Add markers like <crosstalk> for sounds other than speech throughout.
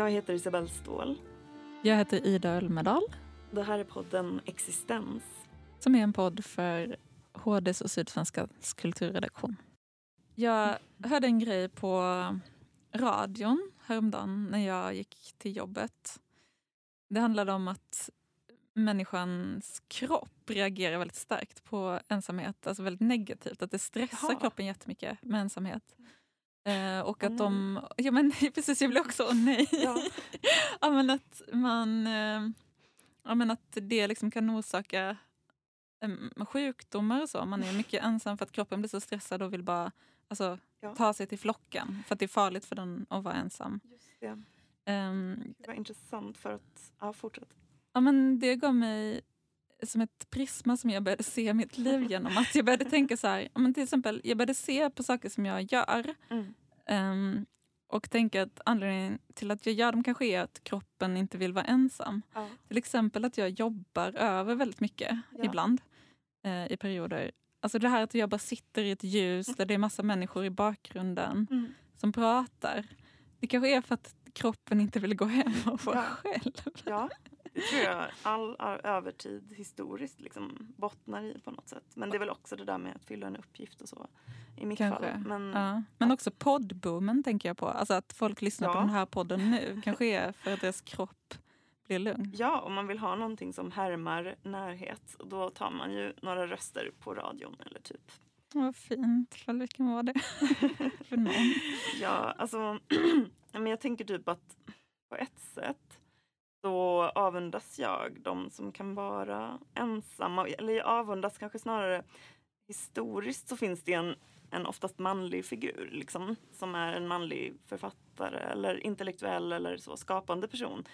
Jag heter Isabelle Ståhl. Jag heter Ida Ölmedal. Det här är podden Existens. Som är en podd för HDs och Sydsvenskans kulturredaktion. Jag hörde en grej på radion häromdagen när jag gick till jobbet. Det handlade om att människans kropp reagerar väldigt starkt på ensamhet. Alltså väldigt negativt. Att det stressar Jaha. kroppen jättemycket med ensamhet. Eh, och att de... Ja, men, <laughs> precis, jag blir också åh nej. Ja. <laughs> ja, men att man... Eh, ja, men att det liksom kan orsaka eh, sjukdomar och så. Man är mycket ensam för att kroppen blir så stressad och vill bara alltså, Ja. ta sig till flocken. För att det är farligt för den att vara ensam. Just det. Ehm, det var intressant för att... Ja, fortsätt. Ja, men det gav mig som ett prisma som jag började se mitt liv genom. Att jag började tänka så här, men till exempel, jag började se på saker som jag gör Mm. ehm, och tänka att anledningen till att jag gör dem kanske är att kroppen inte vill vara ensam. Ja. Till exempel att jag jobbar över väldigt mycket Ja. ibland eh, i perioder. Alltså det här att jag bara sitter i ett ljus där det är massa människor i bakgrunden Mm. som pratar. Det kanske är för att kroppen inte vill gå hem och vara Ja. själv. ja, tror jag all övertid historiskt liksom bottnar i på något sätt. Men det är väl också det där med att fylla en uppgift och så. I mitt Kanske. fall. Men, Ja. Men också poddboomen tänker jag på. Alltså att folk lyssnar på Ja. den här podden nu kanske är för att deras kropp blir lugn. Ja, om man vill ha någonting som härmar närhet då tar man ju några röster på radion eller typ. Vad fint. Vilken var det <laughs> för någon? Ja, alltså <clears throat> men jag tänker typ att på ett sätt så avundas jag de som kan vara ensamma. Eller jag avundas kanske snarare historiskt så finns det en, en oftast manlig figur liksom, som är en manlig författare eller intellektuell eller så skapande person.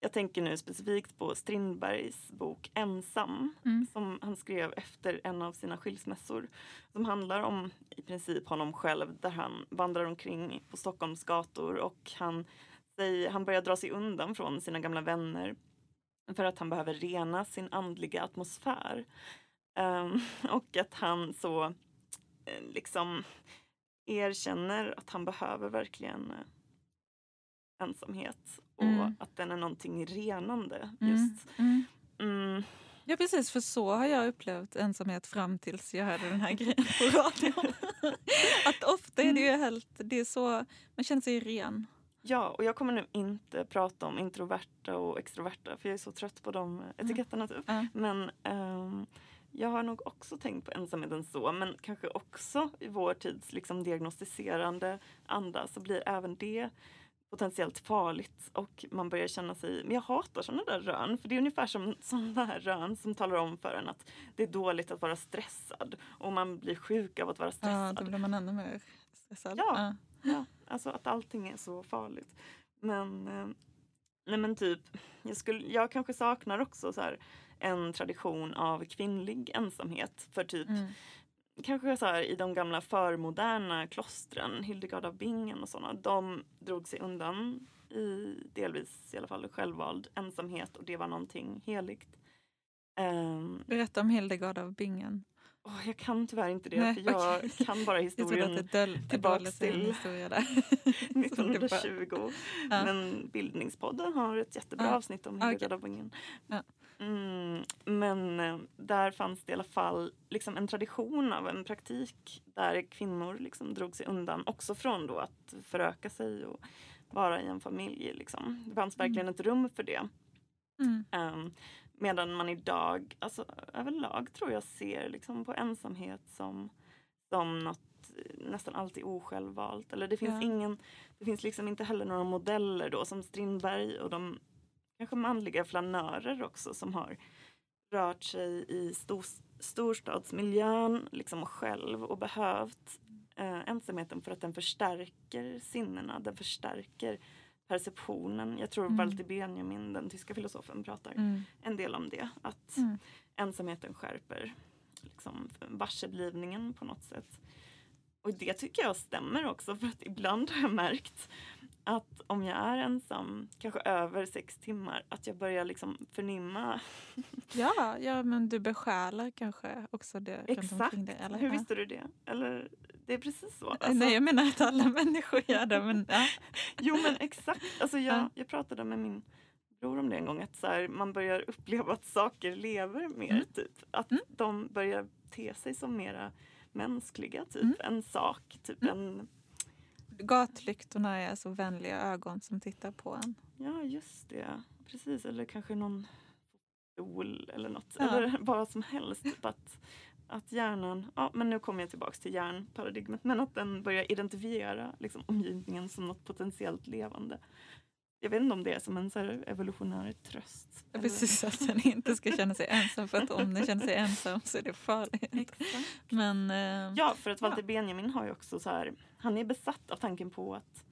Jag tänker nu specifikt på Strindbergs bok Ensam Mm. som han skrev efter en av sina skilsmässor. Som handlar om i princip honom själv där han vandrar omkring på Stockholms gator och han, säger, han börjar dra sig undan från sina gamla vänner för att han behöver rena sin andliga atmosfär. Ehm, <laughs> och att han så eh, liksom erkänner att han behöver verkligen eh, ensamhet och Mm. att den är någonting renande Mm. just. Mm. Mm. Ja precis, för så har jag upplevt ensamhet fram tills jag hörde den här grejen på radion. <laughs> att ofta är det ju helt, det är så, man känner sig ren. Ja, och jag kommer nu inte prata om introverta och extroverta för jag är så trött på de etiketterna typ. Ja. Men ehm, jag har nog också tänkt på ensamheten så, men kanske också i vår tids liksom diagnostiserande anda så blir även det potentiellt farligt och man börjar känna sig, men jag hatar sådana där rön för det är ungefär som <laughs> sådana här rön som talar om för en att det är dåligt att vara stressad och man blir sjuk av att vara Ja, stressad. då blir man ännu mer stressad. Ja. Ja, alltså att allting är så farligt. Men, eh, nej men typ, jag, skulle, jag kanske saknar också så här en tradition av kvinnlig ensamhet. För typ, Mm. kanske så här i de gamla förmoderna klostren, Hildegard av Bingen och sådana, de drog sig undan i delvis i alla fall självvald ensamhet och det var någonting heligt. Ehm, Berätta om Hildegard av Bingen. Åh, jag kan tyvärr inte det Nej, för jag okej. kan bara <laughs> historien tillbaks till- historia där. <laughs> 1920. Ja. Men Bildningspodden har ett jättebra Ja. avsnitt om Okej. Hildegard av Bingen. Ja. Mm, men eh, där fanns det i alla fall liksom en tradition av en praktik där kvinnor liksom drog sig undan också från då att föröka sig och vara i en familj. Liksom. Det fanns verkligen ett rum för det. Mm. Um, medan man idag, alltså överlag tror jag ser liksom på ensamhet som, som något eh, nästan alltid osjälvvalt. Eller det finns Ja. ingen, det finns liksom inte heller några modeller då som Strindberg och de kanske manliga flanörer också som har rört sig i stor, storstadsmiljön liksom själv och behövt eh, ensamheten för att den förstärker sinnena, den förstärker perceptionen. Jag tror Mm. Walter Benjamin, den tyska filosofen, pratar Mm. en del om det. Att Mm. ensamheten skärper liksom, varseblivningen på något sätt. Och det tycker jag stämmer också för att ibland har jag märkt att om jag är ensam, kanske över sex timmar, att jag börjar liksom förnimma <laughs> Ja, ja, men du besjälar kanske också det runt exakt. omkring dig. Eller? Hur visste du det? Eller det är precis så. Alltså, Nej, jag menar att alla <laughs> människor gör det. Men, ja. <laughs> Jo men exakt. Alltså, jag, Ja. jag pratade med min bror om det en gång. Att så här, man börjar uppleva att saker lever mer. Mm. Typ. Att Mm. de börjar te sig som mera mänskliga. Typ. Mm. En sak. Typ Mm. en... Gatlyktorna är så vänliga ögon som tittar på en. Ja just det. Precis. Eller kanske någon stol eller något. Ja. Eller <laughs> vad som helst. Typ att, att hjärnan, ja men nu kommer jag tillbaks till hjärnparadigmet. Men att den börjar identifiera liksom, omgivningen som något potentiellt levande. Jag vet inte om det är som en så evolutionär tröst. eller- Precis, att den inte ska känna sig ensam. För att om den känner sig ensam så är det farligt. Exakt. Men eh, Ja, för att Walter Ja. Benjamin har ju också så här, han är besatt av tanken på att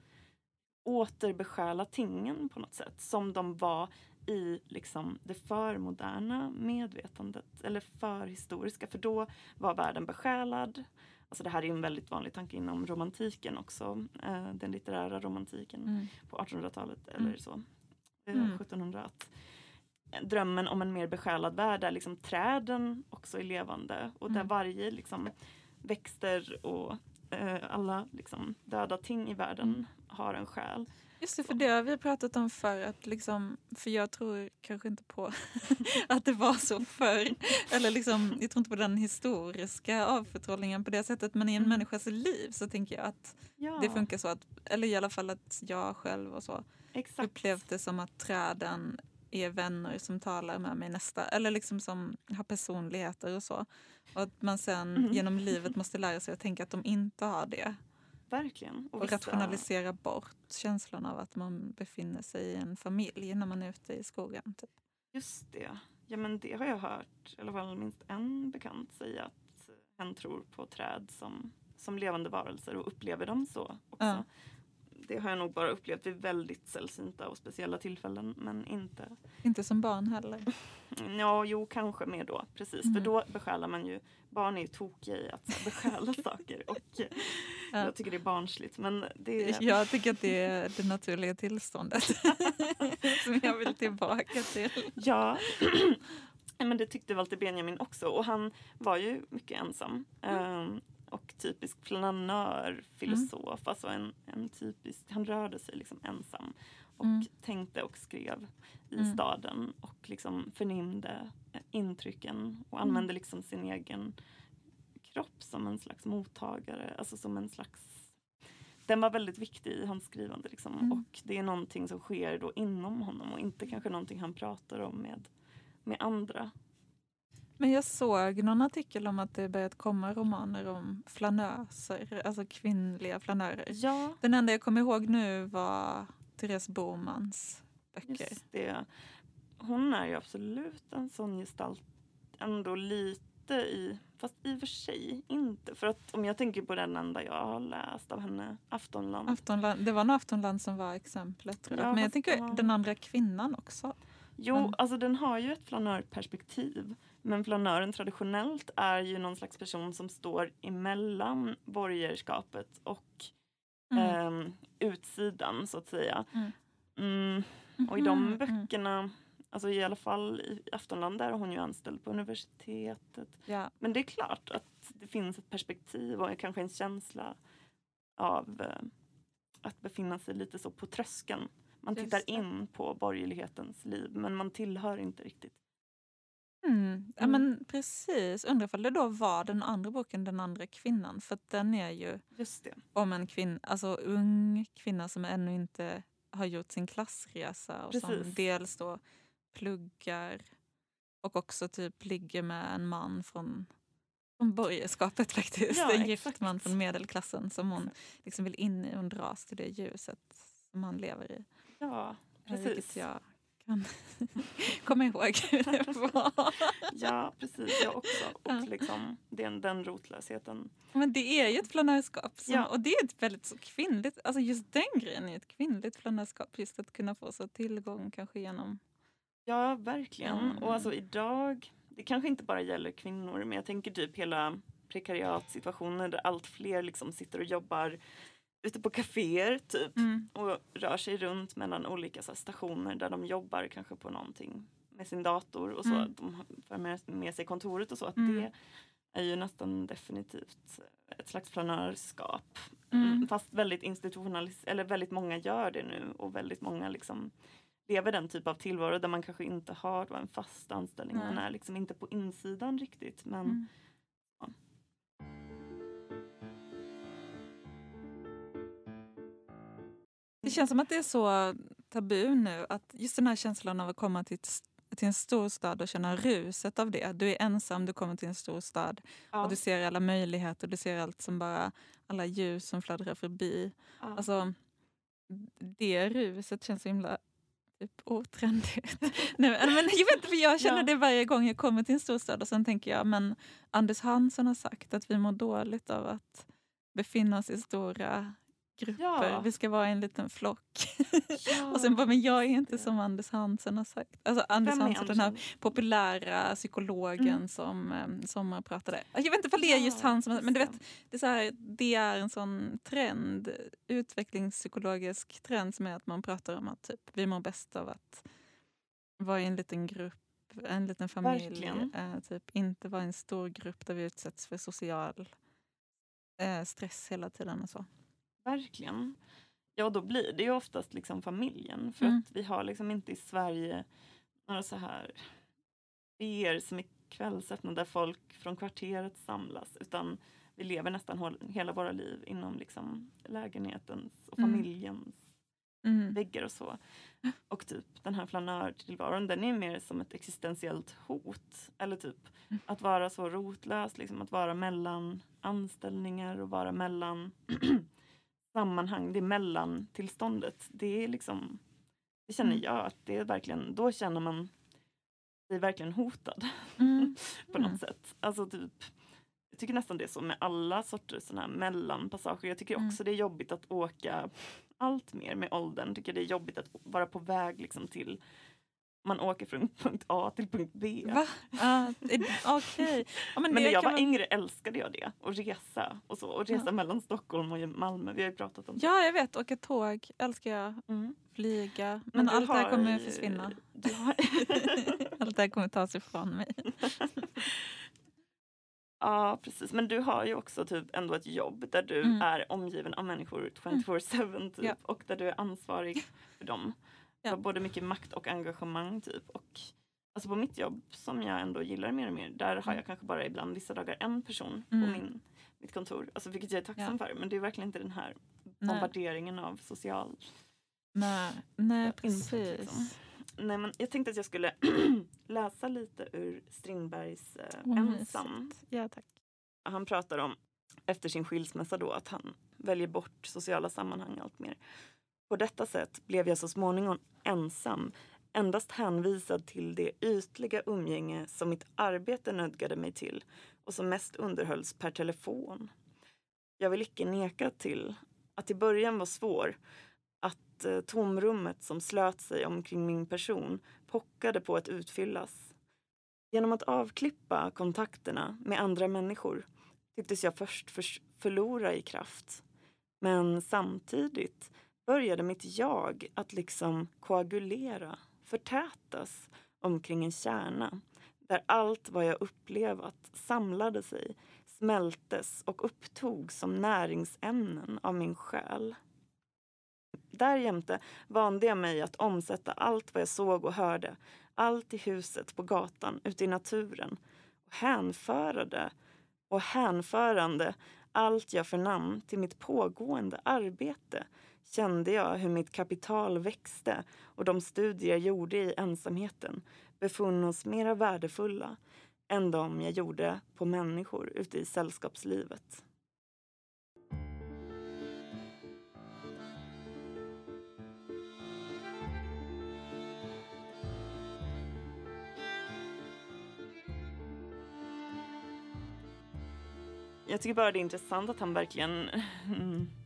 återbesjäla tingen på något sätt som de var i liksom det förmoderna medvetandet eller förhistoriska för då var världen besjälad. Alltså det här är en väldigt vanlig tanke inom romantiken också, eh, den litterära romantiken mm, på 1800-talet Mm. eller så. Eh, Mm. 1700 att drömmen om en mer besjälad värld där liksom träden också är levande och där Mm. varje liksom växter och alla liksom döda ting i världen Mm. har en själ. Just det, för det har vi pratat om förr. Att liksom, för jag tror kanske inte på <laughs> att det var så förr. Eller liksom, jag tror inte på den historiska avförtrollningen på det sättet. Men i en Mm. människas liv så tänker jag att Ja, det funkar så. att Eller i alla fall att jag själv och så exakt. upplevt det som att träden är vänner som talar med mig nästa. Eller liksom som har personligheter och så. Och att man sen Mhm. genom livet <laughs> måste lära sig att tänka att de inte har det. Verkligen. Och vissa- rationalisera bort känslan av att man befinner sig i en familj när man är ute i skogen. Typ. Just det. Ja men det har jag hört, i alla fall minst en bekant säga att hen tror på träd som, som levande varelser och upplever dem så också. Ja. Det har jag nog bara upplevt vid väldigt sällsynta och speciella tillfällen men inte Inte som barn heller. <laughs> Ja, jo kanske mer då. Precis, Mm. för då besjälar man ju Barn är ju tokiga i att <laughs> besjäla saker och <laughs> Ja. jag tycker det är barnsligt men det är Jag tycker att det är det naturliga tillståndet som jag vill tillbaka till. Ja, <clears throat> men det tyckte Walter Benjamin också och han var ju mycket ensam. ehm, och typisk flanör, filosof, alltså en, en typisk, han rörde sig liksom ensam och Mm. tänkte och skrev i Mm. staden och liksom förnimde eh, intrycken och Mm. använde liksom sin egen kropp som en slags mottagare, alltså som en slags den var väldigt viktig i hans skrivande liksom. Mm. och det är någonting som sker då inom honom och inte kanske någonting han pratar om med, med andra. Men jag såg någon artikel om att det börjat komma romaner om flanöser, alltså kvinnliga flanörer. Ja, Den enda jag kommer ihåg nu var Therese Bomans böcker. just det. Hon är ju absolut en sån gestalt ändå lite i, fast i och för sig inte. För att om jag tänker på den enda jag har läst av henne, Aftonland. Aftonland, det var nog Aftonland som var exemplet. Tror jag. Ja, Men jag tänker ja. den andra kvinnan också. Jo, Men- alltså den har ju ett flanörperspektiv. Men flanören traditionellt är ju någon slags person som står emellan borgerskapet och Mm. ehm, utsidan så att säga. Mm. Mm, och i de Mhm, mm. böckerna, alltså i alla fall i Aftonland, där är hon ju anställd på universitetet. Ja, Men det är klart att det finns ett perspektiv och kanske en känsla av eh, att befinna sig lite så på tröskeln. Man Just tittar det. in på borgerlighetens liv men man tillhör inte riktigt. Mm. ja Mm. men precis. Undrar ifall det då var den andra boken Den andra kvinnan. För den är ju om en kvinna, alltså ung kvinna som ännu inte har gjort sin klassresa och som Precis. dels då pluggar och också typ ligger med en man från, från borgerskapet <laughs> faktiskt. Ja, en gift man från medelklassen som hon liksom vill in i och dras till det ljuset som han lever i. Ja, Eh, Vilket precis. jag kan <laughs> komma ihåg hur det <laughs> var. Ja, precis. Jag också. Och liksom, den, den rotlösheten. Men det är ju ett flanörskap. Ja. Och det är ett väldigt så kvinnligt, alltså just den grejen är ett kvinnligt flanörskap. Just att kunna få så tillgång kanske genom... Ja, verkligen. Mm. Och alltså idag, det kanske inte bara gäller kvinnor, men jag tänker typ hela prekariatsituationer där allt fler liksom sitter och jobbar ute på kaféer typ och rör sig runt mellan olika så här, stationer där de jobbar kanske på någonting med sin dator och så. Mm. De för med, med sig kontoret och så. Att Mm. Det är ju nästan definitivt ett slags flanörskap. Mm. Mm, Fast väldigt institutionaliserat, eller väldigt många gör det nu och väldigt många liksom lever den typ av tillvaro där man kanske inte har en fast anställning. Man är liksom inte på insidan riktigt men Det känns som att det är så tabu nu. Att just den här känslan av att komma till, till en stor stad och känna ruset av det. Du är ensam, du kommer till en stor stad ja, och du ser alla möjligheter. Du ser allt som bara, alla ljus som fladdrar förbi. ja. Alltså, det ruset känns så himla typ, otrendigt. <laughs> Nej, men, jag vet för jag känner Ja. det varje gång jag kommer till en storstad och sen tänker jag, men Anders Hansson har sagt att vi mår dåligt av att befinna oss i stora grupper. Ja. Vi ska vara en liten flock. Ja, <laughs> och sen bara, men jag är inte som Anders Hansson har sagt. Alltså Anders Hansson, den här populära psykologen Mm. som, eh, som pratade. Jag vet inte om det är just han som... Men du vet, det är, så här, det är en sån trend, utvecklingspsykologisk trend som är att man pratar om att typ, vi mår bäst av att vara i en liten grupp, en liten familj. Eh, typ, inte vara i en stor grupp där vi utsätts för social eh, stress hela tiden och så. Verkligen. Ja, då blir det ju oftast liksom familjen. För Mm. att vi har liksom inte i Sverige några så här er som är kvällsöppna där folk från kvarteret samlas. Utan vi lever nästan hela våra liv inom liksom lägenhetens och Mm. familjens Mm. väggar och så. Och typ den här flanörtillvaron den är mer som ett existentiellt hot. Eller typ Mm. att vara så rotlös, liksom att vara mellan anställningar och vara mellan sammanhang, det mellantillståndet. Det är liksom, det känner Mm. jag att det är verkligen, då känner man sig verkligen hotad Mm. <laughs> på Mm. något sätt. Alltså typ, jag tycker nästan det är så med alla sorters såna här mellanpassager. Jag tycker Mm. också det är jobbigt att åka allt mer med åldern. Tycker det är jobbigt att vara på väg liksom till man åker från punkt A till punkt B. Va? Eh, Okej. Ja, Men det när jag var man- yngre älskade jag det. Och resa och så. Och resa Ja. mellan Stockholm och Malmö. Vi har ju pratat om det. Ja, jag vet. Åka tåg älskar jag. Mm. Flyga. Men, du allt det här har kommer att försvinna. Har... <laughs> allt det här kommer tas ifrån mig. <laughs> ja, precis. Men du har ju också typ ändå ett jobb där du Mm. är omgiven av människor 24-7 typ. Ja. Och där du är ansvarig för dem. Ja. Har både mycket makt och engagemang typ. Och alltså på mitt jobb som jag ändå gillar mer och mer. Där har Mm. jag kanske bara ibland vissa dagar en person Mm. på min, mitt kontor. Alltså vilket jag är tacksam för. Men det är verkligen inte den här bombarderingen av social nej, nej input, precis. liksom. Nej, men jag tänkte att jag skulle <clears throat> läsa lite ur Strindbergs eh, Ensam. Ja, tack. Han pratar om, efter sin skilsmässa då, att han väljer bort sociala sammanhang allt mer. På detta sätt blev jag så småningom ensam, endast hänvisad till det ytliga umgänge som mitt arbete nödgade mig till och som mest underhölls per telefon. Jag vill icke neka till att i början var svår, att eh, tomrummet som slöt sig omkring min person pockade på att utfyllas. Genom att avklippa kontakterna med andra människor tycktes jag först förlora i kraft. Men samtidigt började mitt jag att liksom koagulera, förtätas omkring en kärna där allt vad jag upplevat samlade sig, smältes och upptogs som näringsämnen av min själ. Därjämte vande jag mig att omsätta allt vad jag såg och hörde, allt i huset, på gatan, ute i naturen och hänförade, och hänförande allt jag förnam till mitt pågående arbete kände jag hur mitt kapital växte och de studier jag gjorde i ensamheten befunnos mera värdefulla än de jag gjorde på människor ute i sällskapslivet. Jag tycker bara det är intressant att han verkligen... <laughs>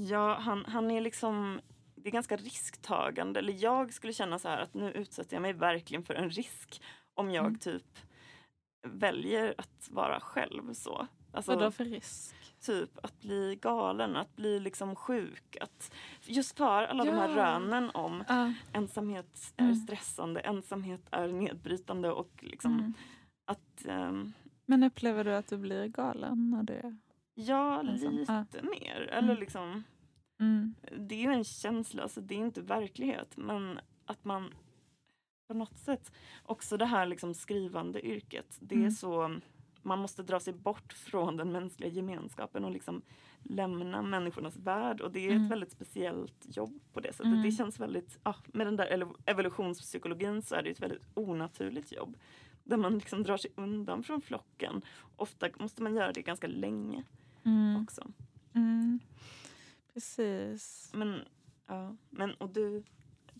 Ja, han, han är liksom... Det är ganska risktagande. Eller jag skulle känna så här att nu utsätter jag mig verkligen för en risk om jag Mm. typ väljer att vara själv så. Alltså, Vadå för risk? typ att bli galen, att bli liksom sjuk. Att, just för alla de här Ja. rönen om Ja. ensamhet är Mm. stressande, ensamhet är nedbrytande och liksom Mm. att... ehm, Men upplever du att du blir galen när du är Ja, Ensam, lite ja. mer. Eller Mm. liksom, Mm. det är ju en känsla, alltså det är inte verklighet. Men att man på något sätt, också det här liksom skrivande yrket, det är Mm. så, man måste dra sig bort från den mänskliga gemenskapen och liksom lämna människornas värld. Och det är Mm. ett väldigt speciellt jobb på det sättet. Mm. Det känns väldigt, ja, med den där evolutionspsykologin så är det ett väldigt onaturligt jobb. Där man liksom drar sig undan från flocken. Ofta måste man göra det ganska länge Mm. också. Mm. Precis. Men, ja, men och du,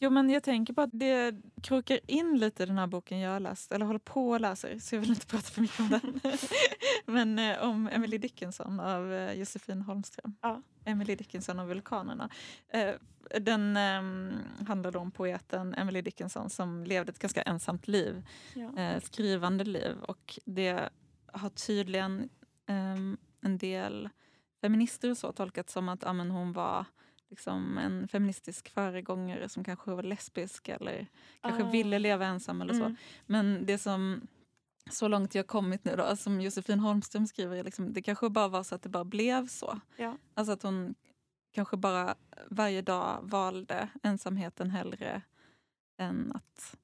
Jo, men jag tänker på att det krokar in lite i den här boken jag läst, eller håller på att läsa, så jag vill inte prata för mycket om den. <laughs> men eh, om Emily Dickinson av eh, Josefin Holmström. Ja. Emily Dickinson och vulkanerna. Eh, den eh, handlar om poeten Emily Dickinson som levde ett ganska ensamt liv, ja. eh, skrivande liv. Och det har tydligen ehm, en del feminister och så tolkat som att ja, men hon var liksom en feministisk föregångare som kanske var lesbisk eller kanske Ah. ville leva ensam eller så. Mm. Men det som så långt jag kommit nu då, som Josefin Holmström skriver, liksom, det kanske bara var så att det bara blev så. Ja. Alltså att hon kanske bara varje dag valde ensamheten hellre än att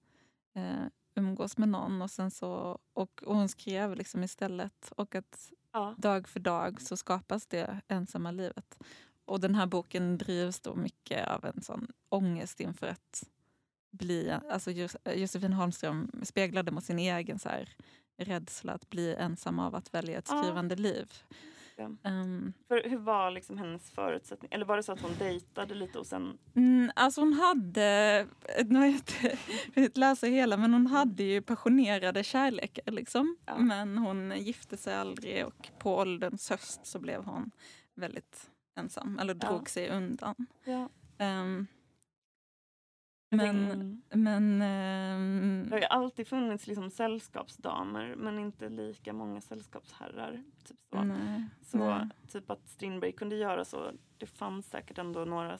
eh, umgås med någon. Och, sen så, och, och hon skrev liksom istället. Och att Ja. dag för dag så skapas det ensamma livet. Och den här boken drivs då mycket av en sån ångest inför att bli... Alltså Jos- Josefin Holmström speglade mot sin egen så här, rädsla att bli ensam av att välja ett Ja. skrivande liv. Ja. Ehm, För hur var liksom hennes förutsättning? Eller var det så att hon dejtade lite och sen... Mm, alltså hon hade, nu har jag inte <laughs> hunnit läsa hela, men hon hade ju passionerade kärlekar. Liksom. Ja. Men hon gifte sig aldrig och på ålderns höst så blev hon väldigt ensam, eller Ja. drog sig undan. Ja. Ehm, men tänker, men ehm, det har ju alltid funnits liksom sällskapsdamer men inte lika många sällskapsherrar. Typ så. nej, så nej. typ att Strindberg kunde göra så. Det fanns säkert ändå några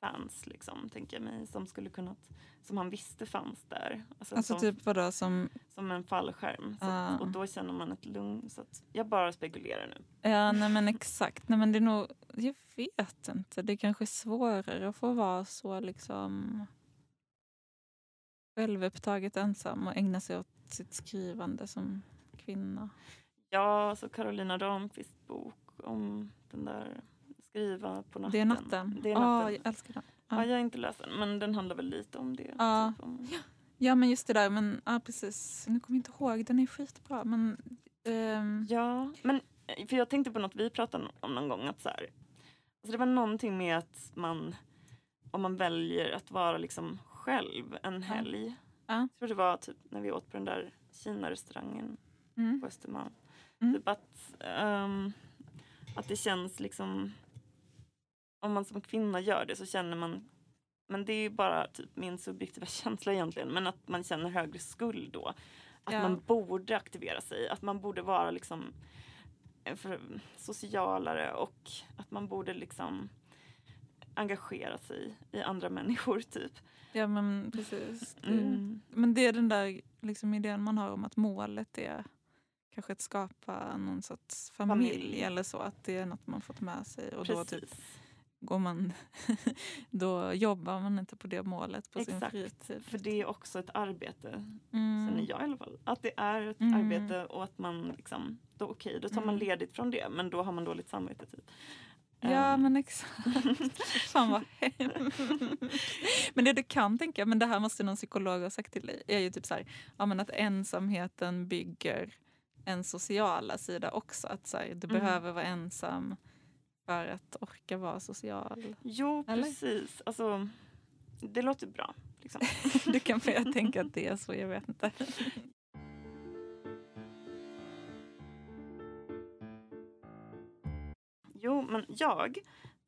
fans liksom, tänker jag mig, som skulle kunnat som han visste fanns där. Alltså, Alltså som, typ vadå som, som en fallskärm. Att, och då känner man ett lugn. Så att jag bara spekulerar nu. ja nej men <laughs> exakt, nej men det är nog, jag vet inte, det är kanske svårare att få vara så liksom självupptaget ensam och ägna sig åt sitt skrivande som kvinna. Ja, så Carolina Ramqvists bok om den där skriva på natten. Det är natten. Det är natten. jag älskar den. Ja, jag har inte läst den, men den handlar väl lite om det. Ja. Typ om, Ja men just det där, men ja, precis. Nu kommer jag inte ihåg, den är skitbra. Men, ehm, ja, men eh, för jag tänkte på något vi pratade om någon gång. Att så här, alltså det var någonting med att man, om man väljer att vara liksom själv en helg. Ja. Jag tror det var typ när vi åt på den där Kina-restaurangen mm, på Östermalm. Mm. Typ att, ehm, att det känns liksom... Om man som kvinna gör det så känner man... Men det är ju bara typ min subjektiva <laughs> känsla egentligen. Men att man känner högre skuld då. Att Ja. man borde aktivera sig. Att man borde vara liksom eh, socialare och att man borde liksom engagera sig i andra människor <laughs> typ. ja men precis. Det, Mm. Men det är den där liksom, idén man har om att målet är kanske att skapa någon sorts familj, Familj. eller så. Att det är något man fått med sig. Och då, typ, Precis. går man, <laughs> då jobbar man inte på det målet på sin Exakt. fritid. För det är också ett arbete Mm. känner jag i alla fall. Att det är ett Mm. arbete och att man liksom, då okej, då tar man Mm. ledigt från det men då har man dåligt samvete typ. Ja Ehm, men exakt. Fan vad. Men det du kan tänka, men det här måste någon psykolog ha sagt till dig, är ju typ så här, ja, men att ensamheten bygger en sociala sida också. Att så här, du Mm. behöver vara ensam för att orka vara social. Jo Eller? precis, alltså det låter bra. Liksom. <laughs> Du kan få tänka att det är så, jag vet inte. Jo men jag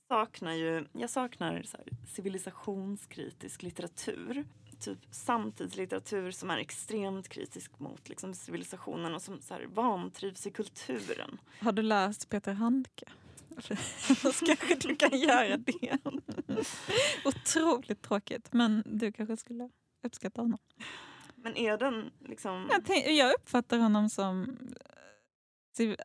saknar ju, jag saknar så här, civilisationskritisk litteratur. Typ samtidslitteratur som är extremt kritisk mot liksom, civilisationen och som så här, vantrivs i kulturen. Har du läst Peter Handke? Så <laughs> kanske du kan göra det. <laughs> Otroligt tråkigt, men du kanske skulle uppskatta honom. Men är den liksom... Jag, tänk, jag uppfattar honom som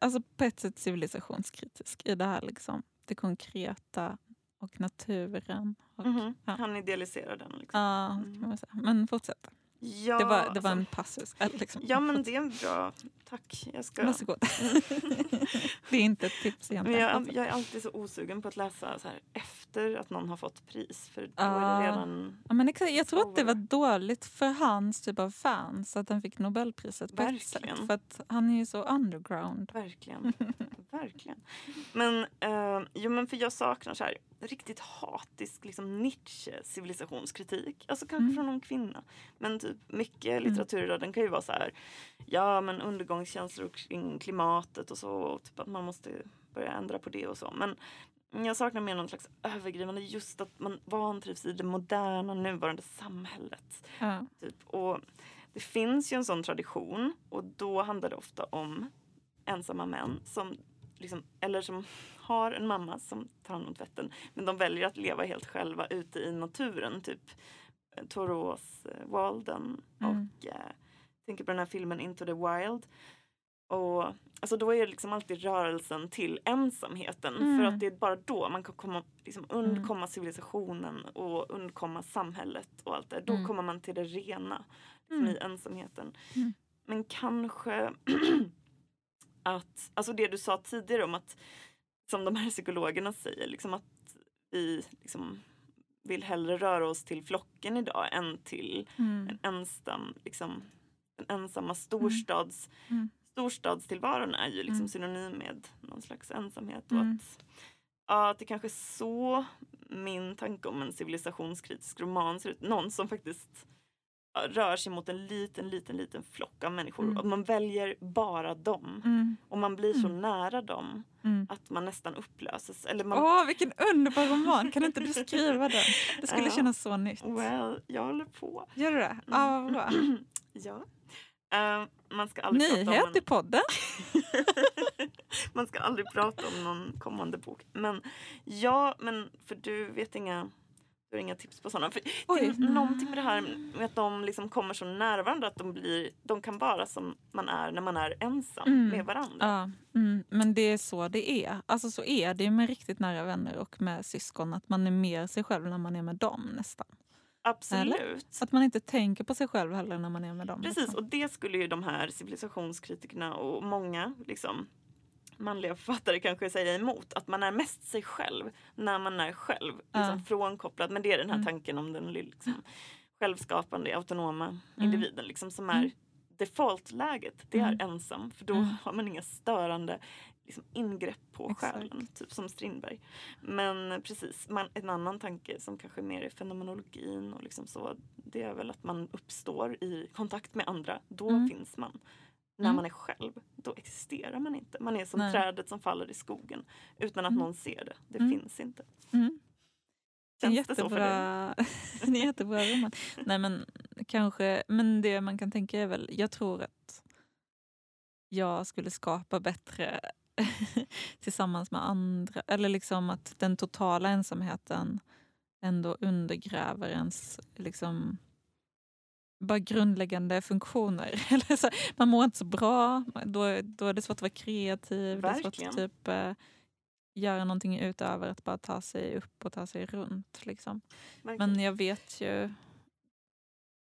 alltså på ett sätt civilisationskritisk i det här liksom, det konkreta och naturen. Och, Mhm. ja. Han idealiserar den. Liksom. Ja, Mm. kan man säga. Men fortsätt. Ja, det var, det var alltså, en passus. Liksom. ja, men det är bra. Tack. Jag ska... Varsågod. <laughs> det är inte ett tips Men egentligen. jag, jag är alltid så osugen på att läsa så här, efter att någon har fått pris. För då är Ah. det redan... Ja, men exakt, jag tror att det var dåligt för hans typ av fans att han fick Nobelpriset Verkligen. sätt. För att han är ju så underground. Verkligen. Verkligen. Men, eh, jo, men för jag saknar så här, riktigt hatisk liksom, Nietzsche-civilisationskritik. Alltså kanske Mm. från någon kvinna. Men typ mycket litteratur idag, den kan ju vara så här, ja men undergångskänslor kring klimatet och så. Och typ att man måste börja ändra på det och så. Men jag saknar mer någon slags övergripande, just att man vantrivs i det moderna nuvarande samhället. Ja. Typ. Och det finns ju en sån tradition och då handlar det ofta om ensamma män som liksom, eller som har en mamma som tar hand om tvätten men de väljer att leva helt själva ute i naturen. Typ eh, Toros Walden Mm. och eh, tänker på den här filmen Into the Wild. Och alltså då är det liksom alltid rörelsen till ensamheten Mm. för att det är bara då man kan komma, liksom undkomma civilisationen och undkomma samhället och allt det. Då Mm. kommer man till det rena liksom Mm. i ensamheten. Mm. Men kanske <clears throat> att, alltså det du sa tidigare om att, som de här psykologerna säger, liksom att vi liksom vill hellre röra oss till flocken idag än till Mm. en ensam, liksom, den ensamma storstads, Mm. storstadstillvaron är ju liksom Mm. synonym med någon slags ensamhet. Och Mm. att, ja, att det kanske är så min tanke om en civilisationskritisk roman ser ut. Någon som faktiskt rör sig mot en liten, liten, liten flock av människor. Mm. Och man väljer bara dem. Mm. Och man blir så Mm. nära dem Mm. att man nästan upplöses. Eller man, Åh, vilken underbar roman! Kan inte du skriva den? Det skulle Ja. kännas så nytt. well, jag håller på. Gör du det? Ja, vad bra. <clears throat> Ja. Eh, man ska aldrig prata om Nyhet en... i podden. <laughs> Man ska aldrig prata om någon kommande bok. Men ja, men för du vet inga, du har inga tips på sådana. För det är någonting med det här med att de liksom kommer så nära varandra att de, blir, de kan vara som man är när man är ensam Mm. med varandra. Ja, mm, men det är så det är. Alltså så är det med riktigt nära vänner och med syskon. Att man är mer sig själv när man är med dem nästan. Absolut. Att man inte tänker på sig själv heller när man är med dem. Precis, liksom. och det skulle ju de här civilisationskritikerna och många liksom, manliga författare kanske säga emot. Att man är mest sig själv när man är själv. Liksom Ja. frånkopplad. Men det är den här Mm. tanken om den liksom, självskapande, autonoma Mm. individen liksom, som är Mm. defaultläget. Det är Mm. ensam. För då har man inga störande liksom, ingrepp på Exakt. själen. Typ som Strindberg. Men precis, man, en annan tanke som kanske mer är fenomenologin och liksom så. Det är väl att man uppstår i kontakt med andra. Då finns man. När Mm. man är själv, då existerar man inte. Man är som Nej. trädet som faller i skogen utan att Mm. någon ser det. Det Mm. finns inte. Mm. En Känns det så för dig? <laughs> jättebra, en jättebra roman. Nej men kanske, men det man kan tänka är väl, jag tror att jag skulle skapa bättre <laughs> tillsammans med andra. Eller liksom att den totala ensamheten ändå undergräver ens liksom, bara grundläggande funktioner. <laughs> Man mår inte så bra, då, då är det svårt att vara kreativ. Det är svårt Verkligen. att typ, eh, göra någonting utöver att bara ta sig upp och ta sig runt. Liksom. Verkligen. Men jag vet ju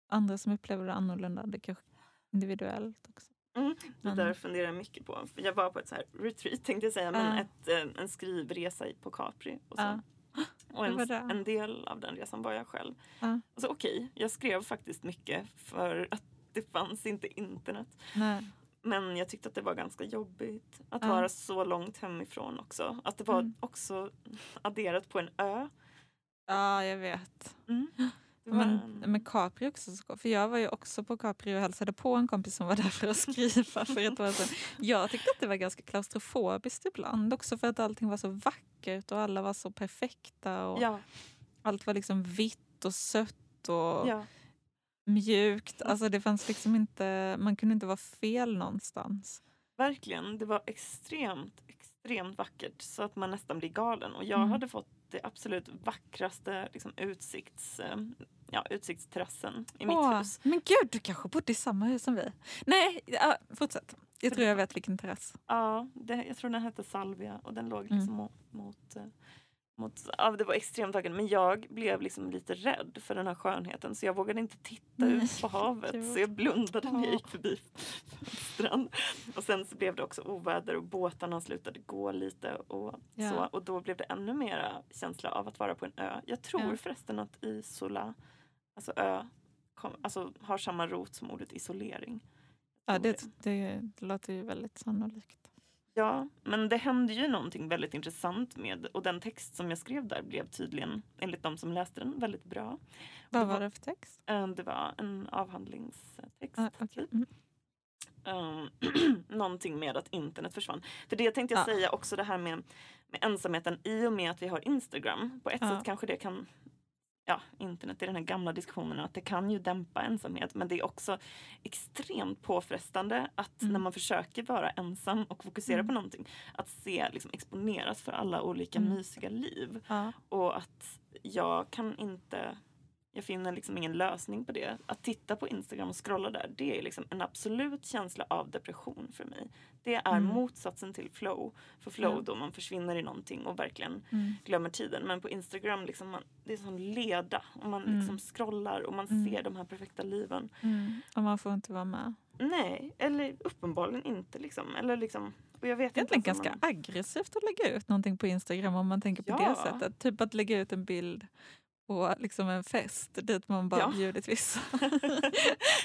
andra som upplever det annorlunda. Det kanske individuellt också. Mm, det Men- där funderar jag mycket på. Jag var på ett så här retreat tänkte jag säga, men Ja. ett, en skrivresa på Capri. Och, så. Ja. <gasps> och en, en del av den resan var jag själv. Ja. Alltså, Okej, jag skrev faktiskt mycket för att det fanns inte internet. Nej. Men jag tyckte att det var ganska jobbigt att Ja. vara så långt hemifrån också. Att det var Mm. också adderat på en ö. Ja, jag vet. Mm. Men en- med Capri också. så- För jag var ju också på Capri och hälsade på en kompis som var där för att skriva för ett år sedan. Jag tyckte att det var ganska klaustrofobiskt ibland. Också för att allting var så vackert och alla var så perfekta. Och Ja, Allt var liksom vitt och sött och ja. mjukt. Alltså det fanns liksom inte, man kunde inte vara fel någonstans. Verkligen, det var extremt, extremt vackert så att man nästan blir galen. Och jag Mm. hade fått det absolut vackraste liksom, utsikts, eh, ja, utsiktsterrassen i mitt Åh, hus. Men gud, du kanske bodde i samma hus som vi? Nej, ja, fortsätt. Jag tror jag vet vilken terrass. Ja, det, jag tror den hette Salvia och den låg Mm. liksom mot, mot, eh, mot ja, det var extremt vackert men jag blev liksom lite rädd för den här skönheten så jag vågade inte titta Nej, ut på havet så jag blundade när jag Ja. gick förbi strand. Och sen så blev det också oväder och båtarna slutade gå lite och Ja. så och då blev det ännu mera känsla av att vara på en ö. Jag tror Ja. förresten att Isola, alltså ö, kom, alltså har samma rot som ordet isolering. Ja, det, det, det låter ju väldigt sannolikt. Ja, men det hände ju någonting väldigt intressant med och den text som jag skrev där blev tydligen, enligt de som läste den, väldigt bra. Vad var var- det för text? Eh, Det var en avhandlingstext. Ah, okej. typ. Mm. Um, <clears throat> någonting med att internet försvann. För det tänkte jag Ja. säga också det här med, med ensamheten i och med att vi har Instagram. På ett Ja. sätt kanske det kan Ja, internet i den här gamla diskussionen att det kan ju dämpa ensamhet men det är också extremt påfrestande att Mm. när man försöker vara ensam och fokusera Mm. på någonting att se liksom exponeras för alla olika Mm. mysiga liv. Ja. Och att jag kan inte, jag finner liksom ingen lösning på det. Att titta på Instagram och scrolla där, det är liksom en absolut känsla av depression för mig. Det är Mm. motsatsen till flow. För flow Ja. då man försvinner i någonting och verkligen Mm. glömmer tiden. Men på Instagram, liksom man, det är som leda. Och man Mm. liksom scrollar och man Mm. ser de här perfekta liven. Mm. Och man får inte vara med. Nej, eller uppenbarligen inte. Liksom. Eller liksom, och jag vet Det är inte egentligen om ganska man- aggressivt att lägga ut någonting på Instagram om man tänker på det Ja. sättet. Typ att lägga ut en bild på liksom en fest dit man bara Ja. bjudit vissa. <laughs>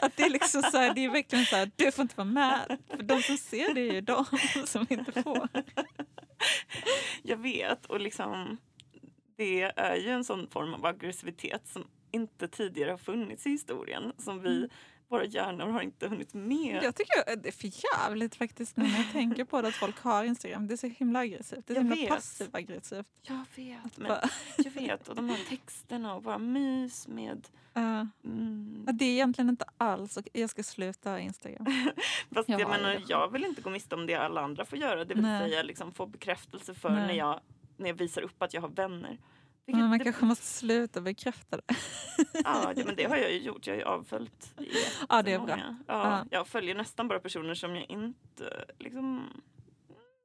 att det är liksom så här, det är verkligen så här, du får inte vara med. För de som ser det är ju de <laughs> som inte får. Jag vet och liksom det är ju en sån form av aggressivitet som inte tidigare har funnits i historien. Som vi, Mm. Våra hjärnor har inte hunnit med. Jag tycker att det är för jävligt faktiskt nu när jag tänker på det att folk har Instagram. Det är så himla aggressivt. Det är så himla vet. passiv aggressivt. Jag vet, men Bara, jag vet. Och de här texterna och bara mys med... ja. Mm. Det är egentligen inte alls och jag ska sluta Instagram. <laughs> Fast Jag jag, menar, det. jag vill inte gå miste om det alla andra får göra. Det vill Nej. säga liksom, få bekräftelse för Nej. när jag, när jag visar upp att jag har vänner. Vilket, Men man kanske måste sluta bekräfta det. ja, men det har jag ju gjort. Jag har ju avföljt <laughs> Ja, det är bra. Ja, Ja. Jag följer nästan bara personer som jag inte liksom,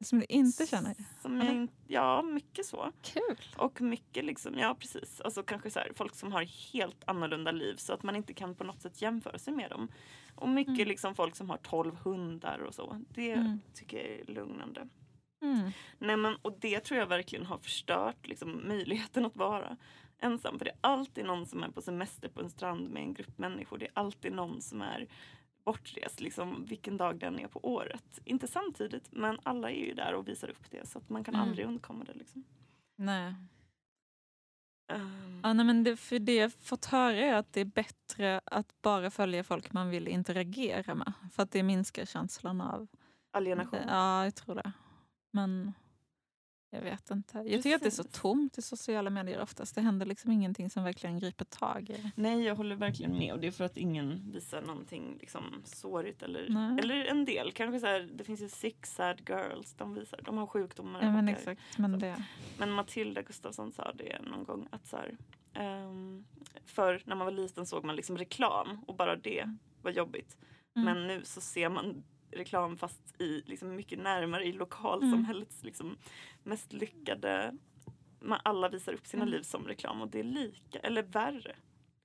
Som du inte känner. Som jag in, ja, mycket så. Kul. Och mycket liksom, ja precis. Alltså kanske så här, folk som har helt annorlunda liv så att man inte kan på något sätt jämföra sig med dem. Och mycket Mm. liksom folk som har 12 hundar och så. Det Mm. tycker jag är lugnande. Mm. Nej, men, och det tror jag verkligen har förstört liksom, möjligheten att vara ensam. För det är alltid någon som är på semester på en strand med en grupp människor. Det är alltid någon som är bortrest, liksom, vilken dag den är på året. Inte samtidigt, men alla är ju där och visar upp det. Så att man kan Mm. aldrig undkomma det. Liksom. Nej. Ehm, Ja, nej, men det, för det jag fått höra är att det är bättre att bara följa folk man vill interagera med. För att det minskar känslan av... alienation. Ja, jag tror det. Men jag vet inte. Jag tycker att det är så tomt i sociala medier oftast. Det händer liksom ingenting som verkligen griper tag i. Nej, jag håller verkligen med. Och det är för att ingen visar någonting liksom, sårigt. Eller, Nej. eller en del. Kanske så här, det finns ju Six Sad Girls. De visar, de har sjukdomar. Ja, men exakt. Men det, Men Matilda Gustafsson sa det någon gång att så här, ehm, för när man var liten såg man liksom reklam och bara det var jobbigt. Mm. Men nu så ser man reklam fast i liksom mycket närmare i Mm. lokalsamhällets liksom mest lyckade man, alla visar upp sina Mm. liv som reklam och det är lika, eller värre.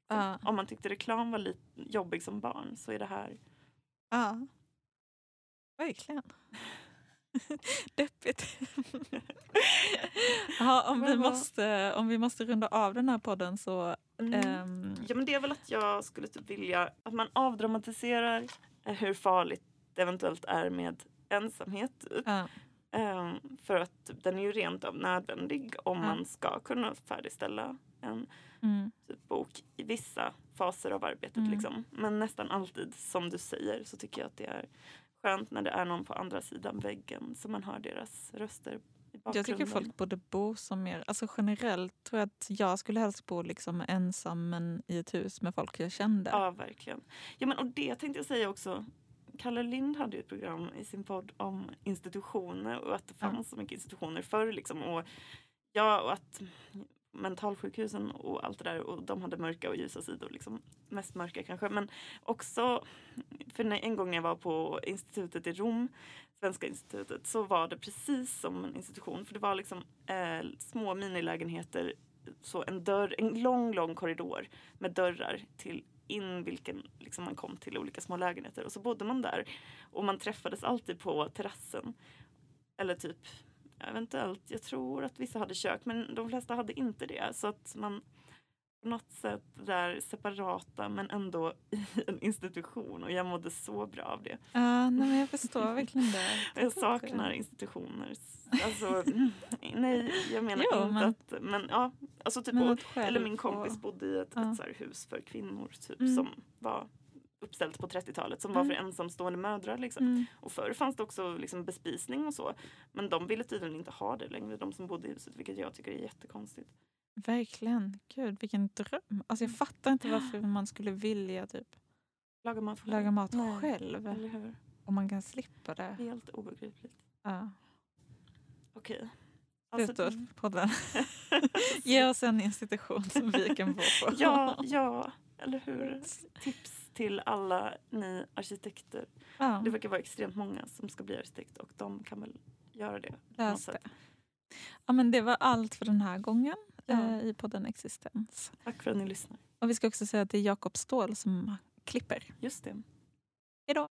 ja. Om man tyckte reklam var lite jobbig som barn så är det här ja. Verkligen. <laughs> Deppigt. <laughs> ja, om, vi måste, om vi måste runda av den här podden så... mm. ehm, Ja men det är väl att jag skulle typ vilja att man avdramatiserar eh, hur farligt det eventuellt är med ensamhet. Typ. ja. Ehm, för att den är ju rent av nödvändig om Ja. man ska kunna färdigställa en Mm. typ bok i vissa faser av arbetet. Mm. Liksom. Men nästan alltid som du säger så tycker jag att det är skönt när det är någon på andra sidan väggen så man hör deras röster. Jag tycker folk borde bo som mer... Alltså generellt tror jag att jag skulle helst bo liksom ensam men i ett hus med folk jag kände. Ja, verkligen. Ja, men, och det tänkte jag säga också. Kalle Lind hade ju ett program i sin podd om institutioner och att det fanns så mycket institutioner förr. Liksom, och, ja, och att mentalsjukhusen och allt det där och de hade mörka och ljusa sidor. Liksom. Mest mörka kanske. Men också, för när, en gång när jag var på institutet i Rom, Svenska institutet, så var det precis som en institution. För det var liksom eh, små minilägenheter, så en dörr, en lång, lång korridor med dörrar till in vilken liksom man kom till olika små lägenheter. Och så bodde man där och man träffades alltid på terrassen. Eller typ eventuellt, jag tror att vissa hade kök men de flesta hade inte det. Så att man på något sätt där separata men ändå i en institution och jag mådde så bra av det. Ja, nej, men jag förstår verkligen det. <laughs> Jag saknar institutioner. Alltså, <laughs> nej, jag menar Jo, inte men- att... Men ja, alltså typ, och, eller min kompis bodde i ett, Ja. ett så hus för kvinnor typ Mm. som var uppställt på 30-talet som var för Mm. ensamstående mödrar. Liksom. Mm. Och förr fanns det också liksom bespisning och så. Men de ville tydligen inte ha det längre, de som bodde i huset, vilket jag tycker är jättekonstigt. Verkligen. Gud, vilken dröm. Alltså, jag fattar inte varför man skulle vilja typ, Laga mat själv. laga mat Nej. själv Eller hur? om man kan slippa det. Helt obegripligt. Ja. Okej. Alltså, Sluta podden. <laughs> Ge oss en institution som vi kan bo på. ja, ja, eller hur? <laughs> Tips till alla ni arkitekter. ja. Det verkar vara extremt många som ska bli arkitekt och de kan väl göra det. Lös det. Ja, men det var allt för den här gången Ja. eh, i podden Existens. Tack för att ni lyssnar. Och vi ska också säga att det är Jakob Ståhl som klipper. Just det. Hej då!